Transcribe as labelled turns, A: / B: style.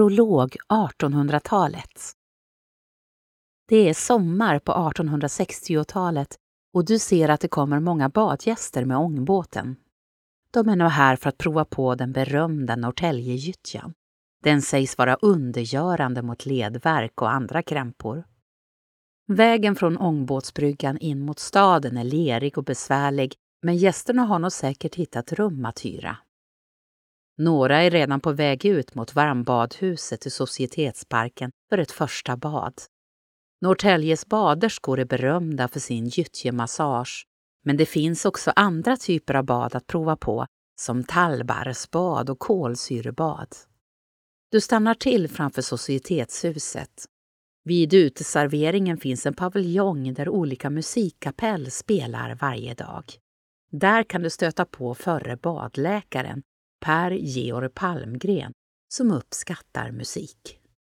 A: Prolog 1800-talet. Det är sommar på 1860-talet och du ser att det kommer många badgäster med ångbåten. De är nog här för att prova på den berömda Norrtäljegyttjan. Den sägs vara undergörande mot ledvärk och andra krämpor. Vägen från ångbåtsbryggan in mot staden är lerig och besvärlig men gästerna har nog säkert hittat rum att hyra. Några är redan på väg ut mot varmbadhuset i Societetsparken för ett första bad. Norrtäljes baderskor är berömda för sin gyttjemassage, men det finns också andra typer av bad att prova på, som tallbarrsbad och kolsyrebad. Du stannar till framför Societetshuset. Vid uteserveringen finns en paviljong där olika musikkapell spelar varje dag. Där kan du stöta på förre badläkaren Per Georg Palmgren som uppskattar musik.